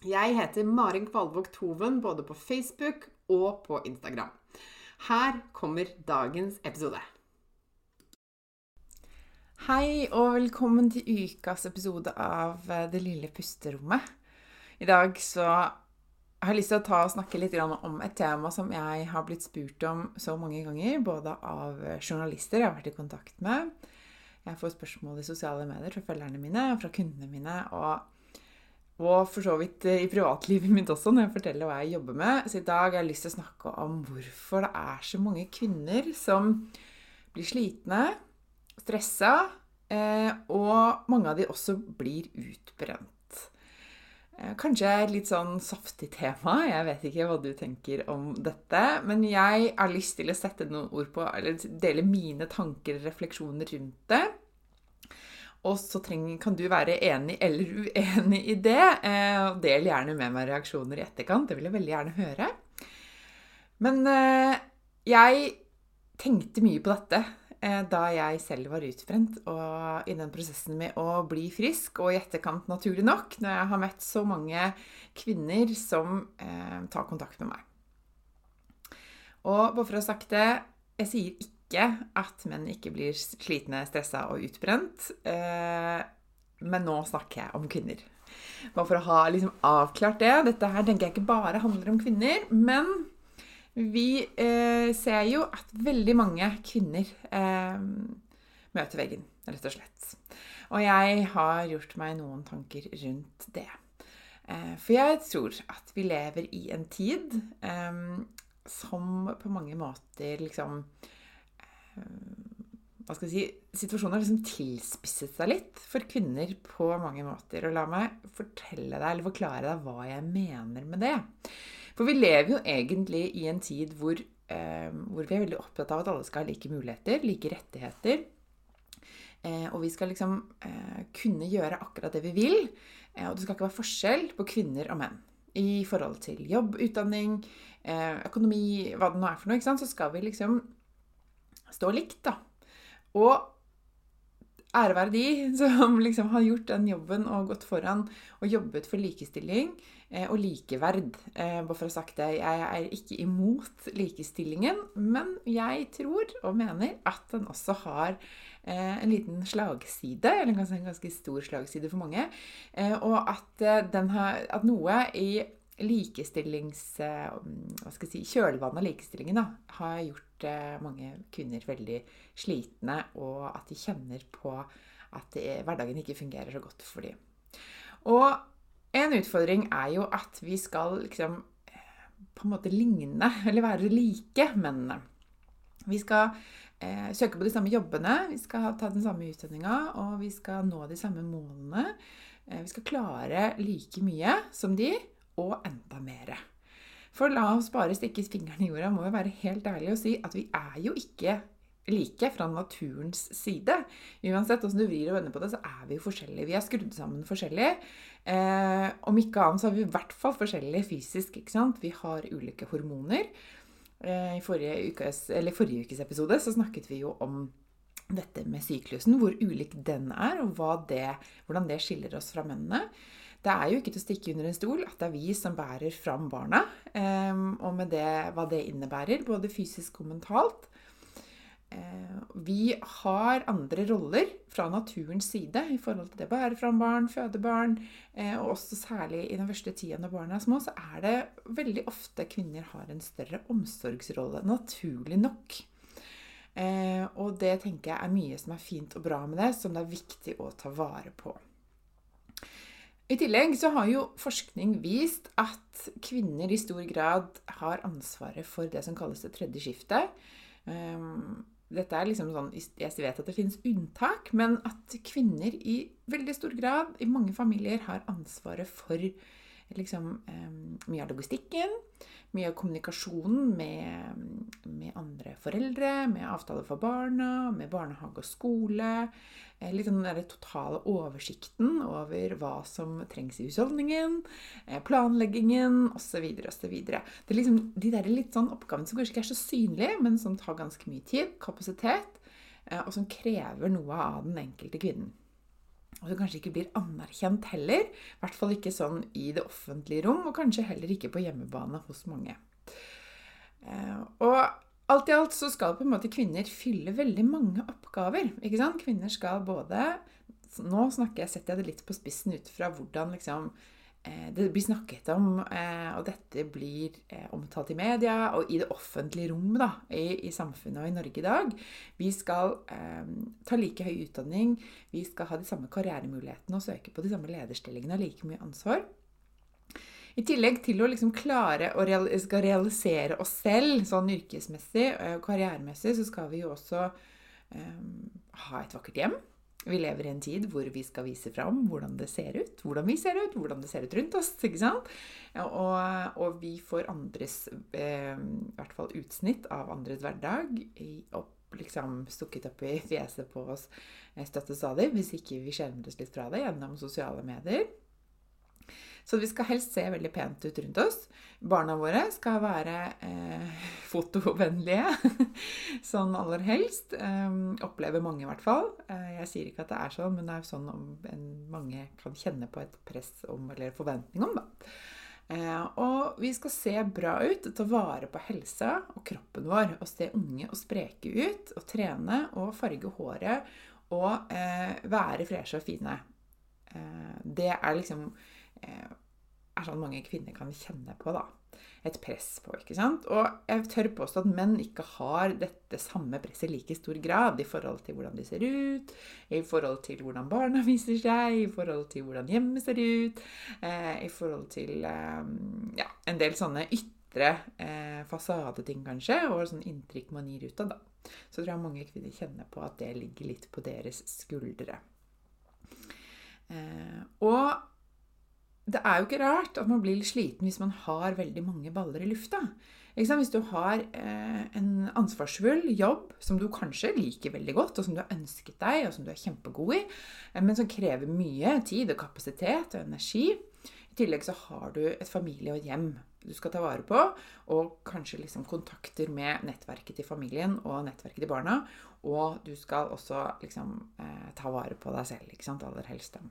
Jeg heter Marin Kvalvåg Toven både på Facebook og på Instagram. Her kommer dagens episode. Hei og velkommen til ukas episode av eh, Det lille pusterommet. I dag så har jeg lyst til å snakke litt om et tema som jeg har blitt spurt om så mange ganger, både av journalister jeg har vært i kontakt med. Jeg får spørsmål i sosiale medier fra følgerne mine og fra kundene mine. og og for så vidt eh, i privatlivet mitt også, når jeg forteller hva jeg jobber med. Så i dag har jeg lyst til å snakke om hvorfor det er så mange kvinner som blir slitne, stressa, eh, og mange av de også blir utbrent. Eh, kanskje et litt sånn saftig tema. Jeg vet ikke hva du tenker om dette. Men jeg har lyst til å sette noen ord på, eller dele mine tanker og refleksjoner rundt det. Og så trenger, kan du være enig eller uenig i det. Eh, del gjerne med meg reaksjoner i etterkant. Det vil jeg veldig gjerne høre. Men eh, jeg tenkte mye på dette eh, da jeg selv var utbrent og i den prosessen med å bli frisk, og i etterkant, naturlig nok, når jeg har møtt så mange kvinner som eh, tar kontakt med meg. Og bare for å ha sagt det, jeg sier ikke ikke at menn ikke blir slitne, stressa og utbrent. Eh, men nå snakker jeg om kvinner. Bare for å ha liksom avklart det. Dette her tenker jeg ikke bare handler om kvinner. Men vi eh, ser jo at veldig mange kvinner eh, møter veggen, rett og slett. Og jeg har gjort meg noen tanker rundt det. For jeg tror at vi lever i en tid som på mange måter liksom hva skal jeg si, Situasjonen har liksom tilspisset seg litt for kvinner på mange måter. Og la meg fortelle deg, eller forklare deg hva jeg mener med det. For vi lever jo egentlig i en tid hvor, eh, hvor vi er veldig opptatt av at alle skal ha like muligheter, like rettigheter. Eh, og vi skal liksom eh, kunne gjøre akkurat det vi vil. Eh, og det skal ikke være forskjell på kvinner og menn. I forhold til jobb, utdanning, eh, økonomi, hva det nå er for noe. Så skal vi liksom stå likt, da. Og ære være de som liksom har gjort den jobben og gått foran og jobbet for likestilling eh, og likeverd. Eh, bare for å ha sagt det, jeg er ikke imot likestillingen, men jeg tror og mener at den også har eh, en liten slagside, eller kanskje en ganske stor slagside for mange, og at, har, at noe i likestillings... Hva skal jeg si Kjølvannet av likestillingen da, har gjort eh, mange kvinner veldig slitne, og at de kjenner på at det, hverdagen ikke fungerer så godt for dem. Og en utfordring er jo at vi skal liksom eh, på en måte ligne, eller være like mennene. Vi skal eh, søke på de samme jobbene, vi skal ta den samme utdanninga, og vi skal nå de samme målene. Eh, vi skal klare like mye som de, og enda mer. For la oss bare stikke fingeren i jorda, må jo være helt ærlig og si at vi er jo ikke like fra naturens side. Uansett hvordan du vrir og vender på det, så er vi jo forskjellige. Vi er skrudd sammen forskjellig. Eh, om ikke annet så er vi i hvert fall forskjellige fysisk. ikke sant? Vi har ulike hormoner. Eh, I forrige ukes, forrige ukes, episode så snakket vi jo om dette med syklusen, hvor ulik den er, og det, hvordan det skiller oss fra mennene. Det er jo ikke til å stikke under en stol at det er vi som bærer fram barna. Um, og med det hva det innebærer, både fysisk og mentalt. Uh, vi har andre roller fra naturens side i forhold til det å bære fram barn, føde barn. Uh, og også særlig i den første tida når barna er små, så er det veldig ofte kvinner har en større omsorgsrolle. Naturlig nok. Uh, og det tenker jeg er mye som er fint og bra med det, som det er viktig å ta vare på. I tillegg så har jo forskning vist at kvinner i stor grad har ansvaret for det som kalles det tredje skiftet. Ehm, dette er liksom sånn, Jeg vet at det finnes unntak, men at kvinner i veldig stor grad i mange familier har ansvaret for liksom, mye av logistikken, mye av kommunikasjonen med, med, andre foreldre, med avtaler for barna, med barnehage og skole. Eh, litt den den totale oversikten over hva som trengs i husholdningen, eh, planleggingen osv. osv. Det er liksom de der litt sånn oppgavene som kanskje ikke er så synlige, men som tar ganske mye tid, kapasitet, eh, og som krever noe av den enkelte kvinnen. Og du kanskje ikke blir anerkjent heller. I hvert fall ikke sånn i det offentlige rom, og kanskje heller ikke på hjemmebane hos mange. Eh, og alt i alt så skal på en måte kvinner fylle veldig mange oppgaver. ikke sant? Kvinner skal både Nå snakker jeg, setter jeg det litt på spissen ut fra hvordan liksom det blir snakket om, eh, og dette blir eh, omtalt i media og i det offentlige rommet da, i, i, samfunnet og i Norge i dag. Vi skal eh, ta like høy utdanning, vi skal ha de samme karrieremulighetene og søke på de samme lederstillingene og like mye ansvar. I tillegg til å liksom klare å realisere oss selv sånn yrkesmessig og karrieremessig, så skal vi jo også eh, ha et vakkert hjem. Vi lever i en tid hvor vi skal vise fram hvordan det ser ut, hvordan vi ser ut, hvordan det ser ut rundt oss. ikke sant? Og, og vi får andres eh, i hvert fall utsnitt av andres hverdag opp, liksom stukket opp i fjeset på oss eh, støtt og stadig, hvis ikke vi skjermer oss litt fra det gjennom sosiale medier. Så vi skal helst se veldig pent ut rundt oss. Barna våre skal være eh, fotovennlige, sånn aller helst. Eh, opplever mange, i hvert fall. Eh, jeg sier ikke at det er sånn, men det er sånn en, mange kan kjenne på et press om, eller forventning om. da. Uh, og vi skal se bra ut, ta vare på helsa og kroppen vår. Og se unge og spreke ut, og trene og farge håret og uh, være freshe og fine. det er liksom er sånn mange kvinner kan kjenne på. da. Et press på. ikke sant? Og jeg tør påstå at menn ikke har dette samme presset i like stor grad i forhold til hvordan de ser ut, i forhold til hvordan barna viser seg, i forhold til hvordan hjemmet ser ut, eh, i forhold til eh, ja, en del sånne ytre eh, fasadeting, kanskje, og sånn inntrykk man gir ut av, da. Så tror jeg mange kvinner kjenner på at det ligger litt på deres skuldre. Eh, og det er jo ikke rart at man blir litt sliten hvis man har veldig mange baller i lufta. Hvis du har eh, en ansvarsfull jobb som du kanskje liker veldig godt, og som du har ønsket deg, og som du er kjempegod i, eh, men som krever mye tid og kapasitet og energi I tillegg så har du et familie og et hjem du skal ta vare på, og kanskje liksom kontakter med nettverket til familien og nettverket til barna. Og du skal også liksom eh, ta vare på deg selv, ikke sant, aller helst. dem.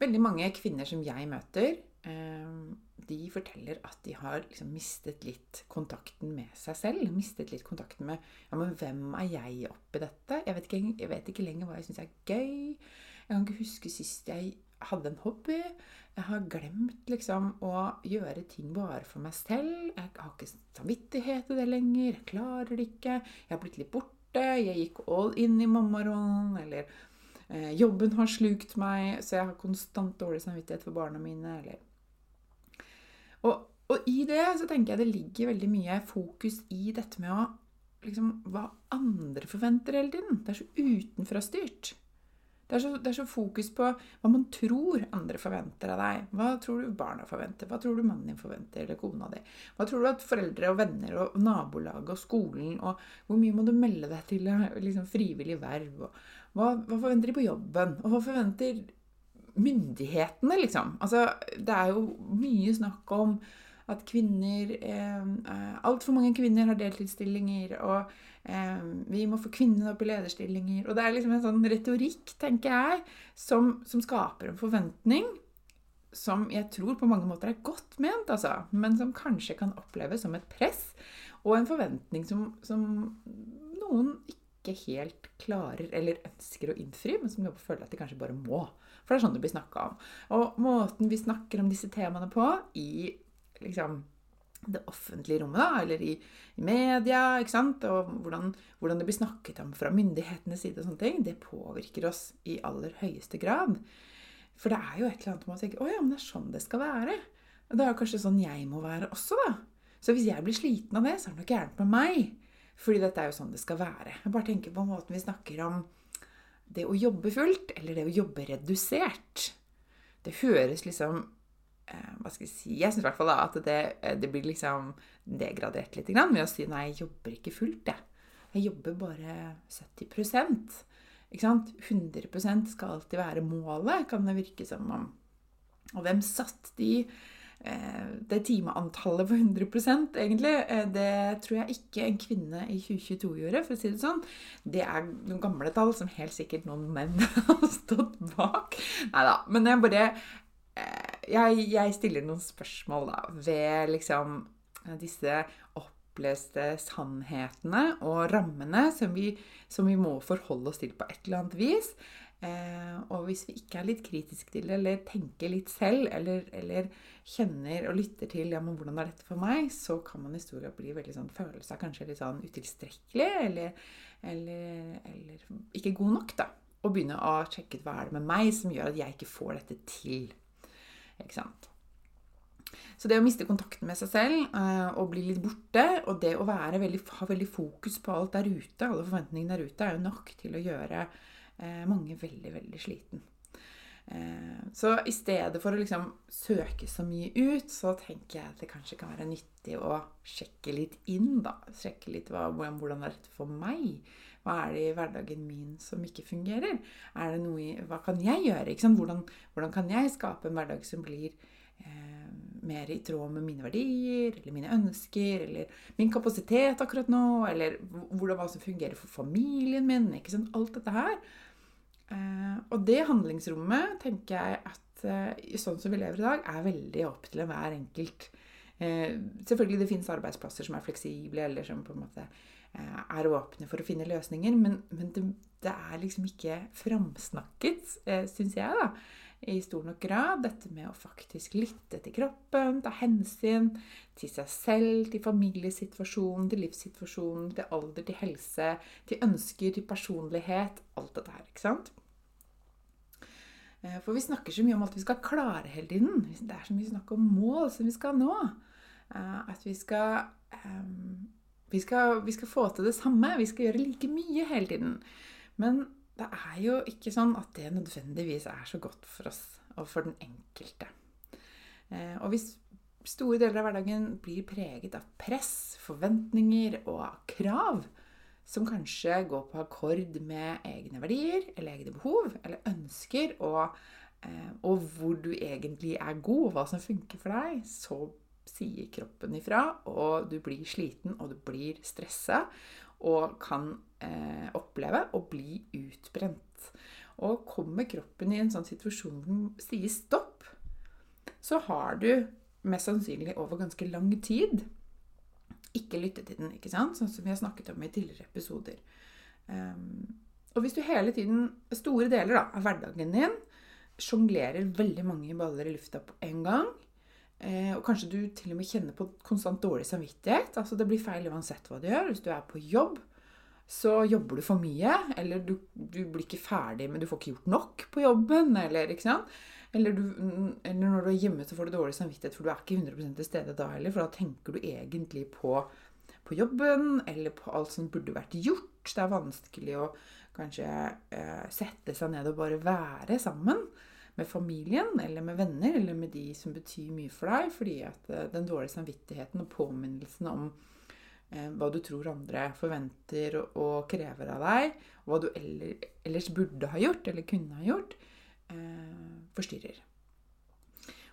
Veldig mange kvinner som jeg møter, eh, de forteller at de har liksom mistet litt kontakten med seg selv. Mistet litt kontakten med ja, men hvem er jeg oppi dette? Jeg vet ikke, jeg vet ikke lenger hva jeg syns er gøy. Jeg kan ikke huske sist jeg hadde en hobby. Jeg har glemt liksom å gjøre ting bare for meg selv. Jeg har ikke samvittighet til det lenger. Jeg klarer det ikke. Jeg har blitt litt borte. Jeg gikk all in i mammarollen. Eller Eh, jobben har slukt meg, så jeg har konstant dårlig samvittighet for barna mine. Eller. Og, og, i det så tenker jeg det ligger veldig mye fokus i dette med å liksom, Hva andre forventer hele tiden. Det er så utenfrastyrt. Det er, så, det er så fokus på hva man tror andre forventer av deg. Hva tror du barna forventer? Hva tror du mannen din forventer? Eller kona di? Hva tror du at foreldre og venner og nabolaget og skolen og Hvor mye må du melde deg til liksom, frivillig verv? Og, hva, hva, forventer de på jobben? Og hva forventer myndighetene, liksom? Altså, det er jo mye snakk om at kvinner eh, Altfor mange kvinner har deltidsstillinger, og eh, vi må få kvinnene opp i lederstillinger. Og det er liksom en sånn retorikk, tenker jeg, som, som skaper en forventning som jeg tror på mange måter er godt ment, altså, men som kanskje kan oppleves som et press og en forventning som, som noen ikke helt klarer eller ønsker å innfri, men som jobber føler at de kanskje bare må. For det er sånn det blir snakka om. Og måten vi snakker om disse temaene på i liksom, det offentlige rommet, da, eller i, i media, ikke sant? og hvordan, hvordan, det blir snakket om fra myndighetenes side, og sånne ting, det påvirker oss i aller høyeste grad. For det er jo et eller annet med å tenke å ja, men det er sånn det skal være. Det er jo kanskje sånn jeg må være også, da. Så hvis jeg blir sliten av det, så er det noe gærent med meg. Fordi dette er jo sånn det skal være. Jeg bare tenker på måten vi snakker om det å jobbe fullt, eller det å jobbe redusert. Det høres liksom eh, Hva skal jeg si Jeg syns i hvert fall da at det, eh, det, blir liksom degradert litt grann, med å si nei, jeg jobber ikke fullt, jeg. Jeg jobber bare 70 ikke sant? 100% skal alltid være målet, kan det virke som om. Og hvem satt de det timeantallet på 100 egentlig, eh, det tror jeg ikke en kvinne i 2022 gjorde, for å si det sånn. Det er noen gamle tall som helt sikkert noen menn har stått bak. Nei da. Men jeg bare eh, jeg, jeg, stiller noen spørsmål da, ved liksom disse oppleste sannhetene og rammene som vi, som vi, må forholde oss til på et eller annet vis. Eh, og hvis vi ikke er litt kritiske til det, eller tenker litt selv, eller, eller, kjenner og lytter til ja, men 'hvordan er dette for meg', så kan man i stor grad bli veldig sånn, føle seg kanskje litt sånn utilstrekkelig, eller, eller, eller ikke god nok, da. Og begynne å sjekke ut hva er det med meg som gjør at jeg ikke får dette til. Ikke sant? Så det å miste kontakten med seg selv uh, og bli litt borte, og det å veldig, ha veldig fokus på alt der ute, alle forventningene der ute, er jo nok til å gjøre mange veldig, veldig sliten. Uh, så i stedet for å liksom søke så mye ut, så tenker jeg at det kanskje kan være nyttig å sjekke litt inn, da. Sjekke litt hva, hvordan det er dette for meg. Hva er det i hverdagen min som ikke fungerer? Er noe hva kan jeg gjøre? Hvordan, hvordan, kan jeg skape en hverdag som blir eh, mer i tråd med mine verdier eller mine ønsker eller min kapasitet akkurat nå, eller hvordan hva som fungerer for familien min. Alt dette her. Eh, og det handlingsrommet tenker jeg at eh, sånn som vi lever i dag, er veldig opp til hver enkelt. Eh, selvfølgelig det finnes arbeidsplasser som er fleksible, eller som på en måte er åpne for å finne løsninger, men, men det, det, er liksom ikke framsnakket, eh, syns jeg, da i stor nok grad. Dette med å faktisk lytte til kroppen, ta hensyn til seg selv, til familiesituasjonen, til livssituasjonen, til alder, til helse, til ønsker, til personlighet. Alt dette her, ikke sant? Eh, for vi snakker så mye om alt vi skal klare hele tiden. Det er så mye snakk om mål som vi skal nå. Eh, at vi skal, um, vi skal, vi skal få til det samme. Vi skal gjøre like mye hele tiden. Men det er jo ikke sånn at det nødvendigvis er så godt for oss og for den enkelte. Eh, og hvis store deler av hverdagen blir preget av press, forventninger og krav, som kanskje går på akkord med egne verdier eller egne behov eller ønsker, og, eh, og hvor du egentlig er god, og hva som funker for deg, så sier kroppen ifra, og du blir sliten, og du blir stressa, og kan eh, oppleve å bli utbrent. Og kommer kroppen i en sånn situasjon hvor den sier stopp, så har du mest sannsynlig over ganske lang tid ikke lyttet til den, ikke sant? sånn som vi har snakket om i tidligere episoder. Um, og hvis du hele tiden, store deler da, av hverdagen din, sjonglerer veldig mange baller i lufta på en gang, eh, og kanskje du til og med kjenner på konstant dårlig samvittighet altså Det blir feil uansett hva du gjør. Hvis du er på jobb, så jobber du for mye, eller du, du, blir ikke ferdig, men du får ikke gjort nok på jobben. Eller, eller, du, eller, når du er hjemme, så får du dårlig samvittighet, for du er ikke 100 til stede da heller. For da tenker du egentlig på, på, jobben, eller på alt som burde vært gjort. Det er vanskelig å kanskje eh, sette seg ned og bare være sammen med familien, eller med venner, eller med de som betyr mye for deg. Fordi at eh, den dårlige samvittigheten og påminnelsen om Eh, hva du tror andre forventer og krever av deg, og hva du ellers burde ha gjort eller kunne ha gjort, eh, forstyrrer.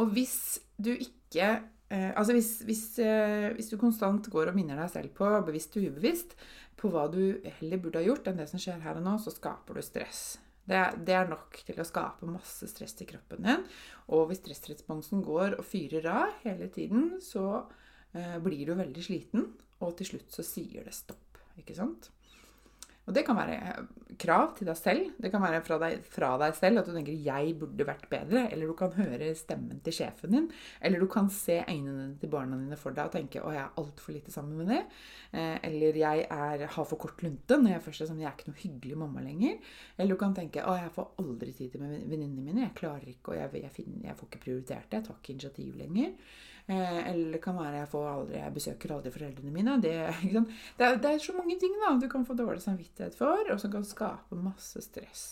Og hvis du ikke eh, Altså hvis, hvis, eh, hvis, du konstant går og minner deg selv på, bevisst og ubevisst, på hva du heller burde ha gjort enn det som skjer her og nå, så skaper du stress. Det, det er nok til å skape masse stress i kroppen din. Og hvis stressresponsen går og fyrer av hele tiden, så eh, blir du veldig sliten, og til slutt så sier det stopp. Ikke sant? Og det kan være krav til deg selv. Det kan være fra deg, fra deg, selv at du tenker 'jeg burde vært bedre'. Eller du kan høre stemmen til sjefen din. Eller du kan se øynene til barna dine for deg og tenke 'å, jeg er altfor lite sammen med det'. Eh, eller 'jeg er, har for kort lunte når jeg først er sånn 'jeg er ikke noe hyggelig mamma lenger'. Eller du kan tenke 'å, jeg får aldri tid til venninnene mine'. Jeg klarer ikke, og jeg, jeg, finner, jeg får ikke prioritert det. Jeg tar ikke initiativ lenger'. Eh, eller det kan være jeg, aldri, jeg besøker aldri foreldrene mine. Det, det, er, det, er, så mange ting da, du kan få dårlig samvittighet for, og som kan skape masse stress.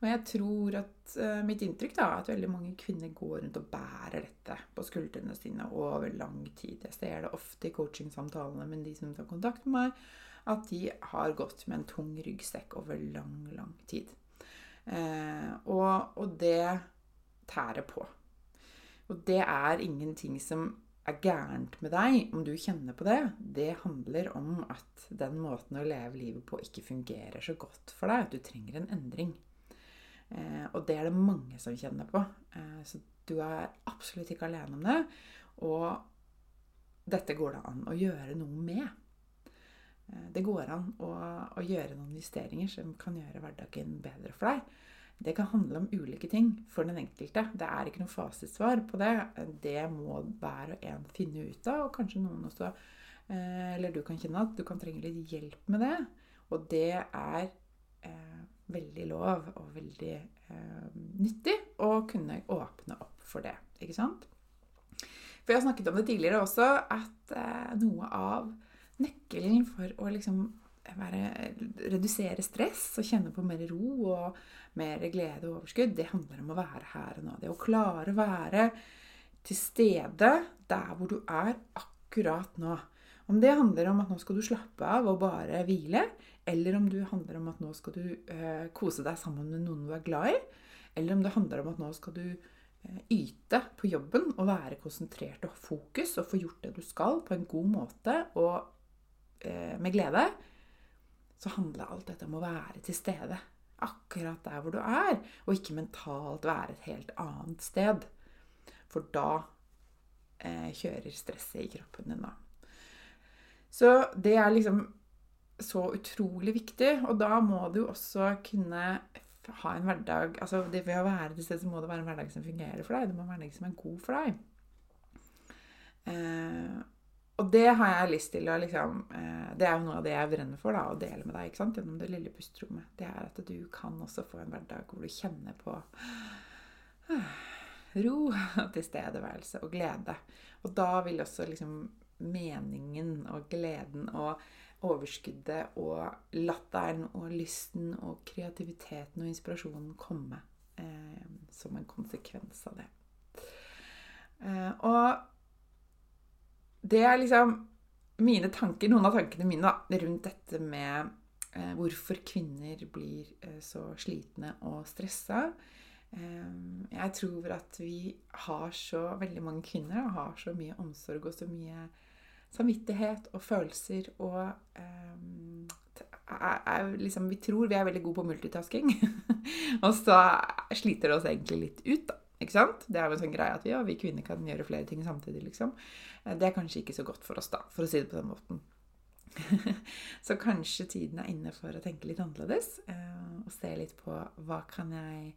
Og jeg tror at uh, Mitt inntrykk da, er at veldig mange kvinner går rundt og bærer dette på skuldrene sine over lang tid. Jeg ser det ofte i coachingsamtalene med de som tar kontakt med meg, at de har gått med en tung ryggsekk over lang, lang tid. Uh, og, og det tærer på. Og det er ingenting som er gærent med deg, om du kjenner på det. Det handler om at den måten å leve livet på ikke fungerer så godt for deg. At du trenger en endring. Eh, og det er det mange som kjenner på. Eh, så du er absolutt ikke alene om det. Og dette går det an å gjøre noe med. Eh, det går an å, å gjøre noen justeringer som kan gjøre hverdagen bedre for deg. Det kan handle om ulike ting for den enkelte. Det er ikke noe fasitsvar på det. Det må hver og en finne ut av, og kanskje noen også eh, Eller du kan kjenne at du kan trenge litt hjelp med det. Og det er eh, veldig lov og veldig eh, nyttig å kunne åpne opp for det. Ikke sant? For jeg har snakket om det tidligere også, at eh, noe av nøkkelen for å liksom være, redusere stress og kjenne på mer ro og mer glede og overskudd, det handler om å være her og nå. Det å klare å være til stede der hvor du er akkurat nå. Om det handler om at nå skal du slappe av og bare hvile, eller om det handler om at nå skal du eh, kose deg sammen med noen du er glad i, eller om det handler om at nå skal du eh, yte på jobben og være konsentrert og ha fokus og få gjort det du skal på en god måte og eh, med glede, så handler alt dette om å være til stede akkurat der hvor du er, og ikke mentalt være et helt annet sted. For da eh, kjører stresset i kroppen din, da. Så det er liksom så utrolig viktig, og da må du også kunne ha en hverdag altså det Ved å være til stede så må det være en hverdag som fungerer for deg. Det må være en hverdag som er god for deg. Eh, og det har jeg lyst til å liksom eh, Det er jo noe av det jeg brenner for da, å dele med deg ikke sant? gjennom det lille pusterommet. Det er at du kan også få en hverdag hvor du kjenner på ro, tilstedeværelse og glede. Og da vil også liksom meningen og gleden og overskuddet og latteren og lysten og kreativiteten og inspirasjonen komme eh, som en konsekvens av det. Eh, og det er liksom mine tanker, noen av tankene mine da, rundt dette med eh, hvorfor kvinner blir eh, så slitne og stressa. Eh, jeg tror at vi har så veldig mange kvinner har så mye omsorg og så mye samvittighet og følelser og eh, er, er liksom, Vi tror vi er veldig gode på multitasking, og så sliter det oss egentlig litt ut, da. Ikke sant? Det er jo en sånn greie at vi, ja, vi kvinner kan gjøre flere ting samtidig, liksom. Eh, det er kanskje ikke så godt for oss, da, for å si det på den måten. så kanskje tiden er inne for å tenke litt annerledes eh, og se litt på hva kan jeg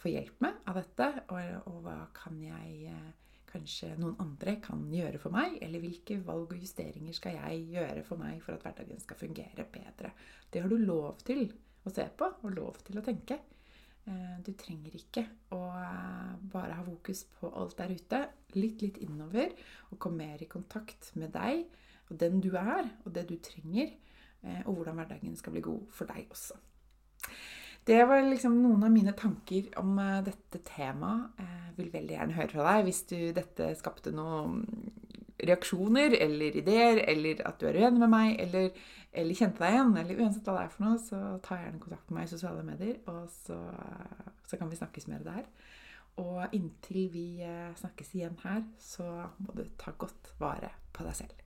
få hjelp med av dette, og, og hva kan jeg eh, kanskje noen andre kan gjøre for meg, eller hvilke valg og justeringer skal jeg gjøre for meg for at hverdagen skal fungere bedre. Det har du lov til å se på og lov til å tenke. Eh, du trenger ikke å eh, bare ha fokus på alt der ute. Litt, litt innover, og komme mer i kontakt med deg og den du er, og det du trenger, eh, og hvordan hverdagen skal bli god for deg også. Det var liksom noen av mine tanker om dette temaet. Jeg vil veldig gjerne høre fra deg hvis du, dette skapte noen reaksjoner eller ideer, eller at du er uenig med meg, eller eller kjente deg igjen, eller uansett hva det er for noe, så ta gjerne kontakt med meg i sosiale medier, og så, så kan vi snakkes mer der. Og inntil vi eh, snakkes igjen her, så må du ta godt vare på deg selv.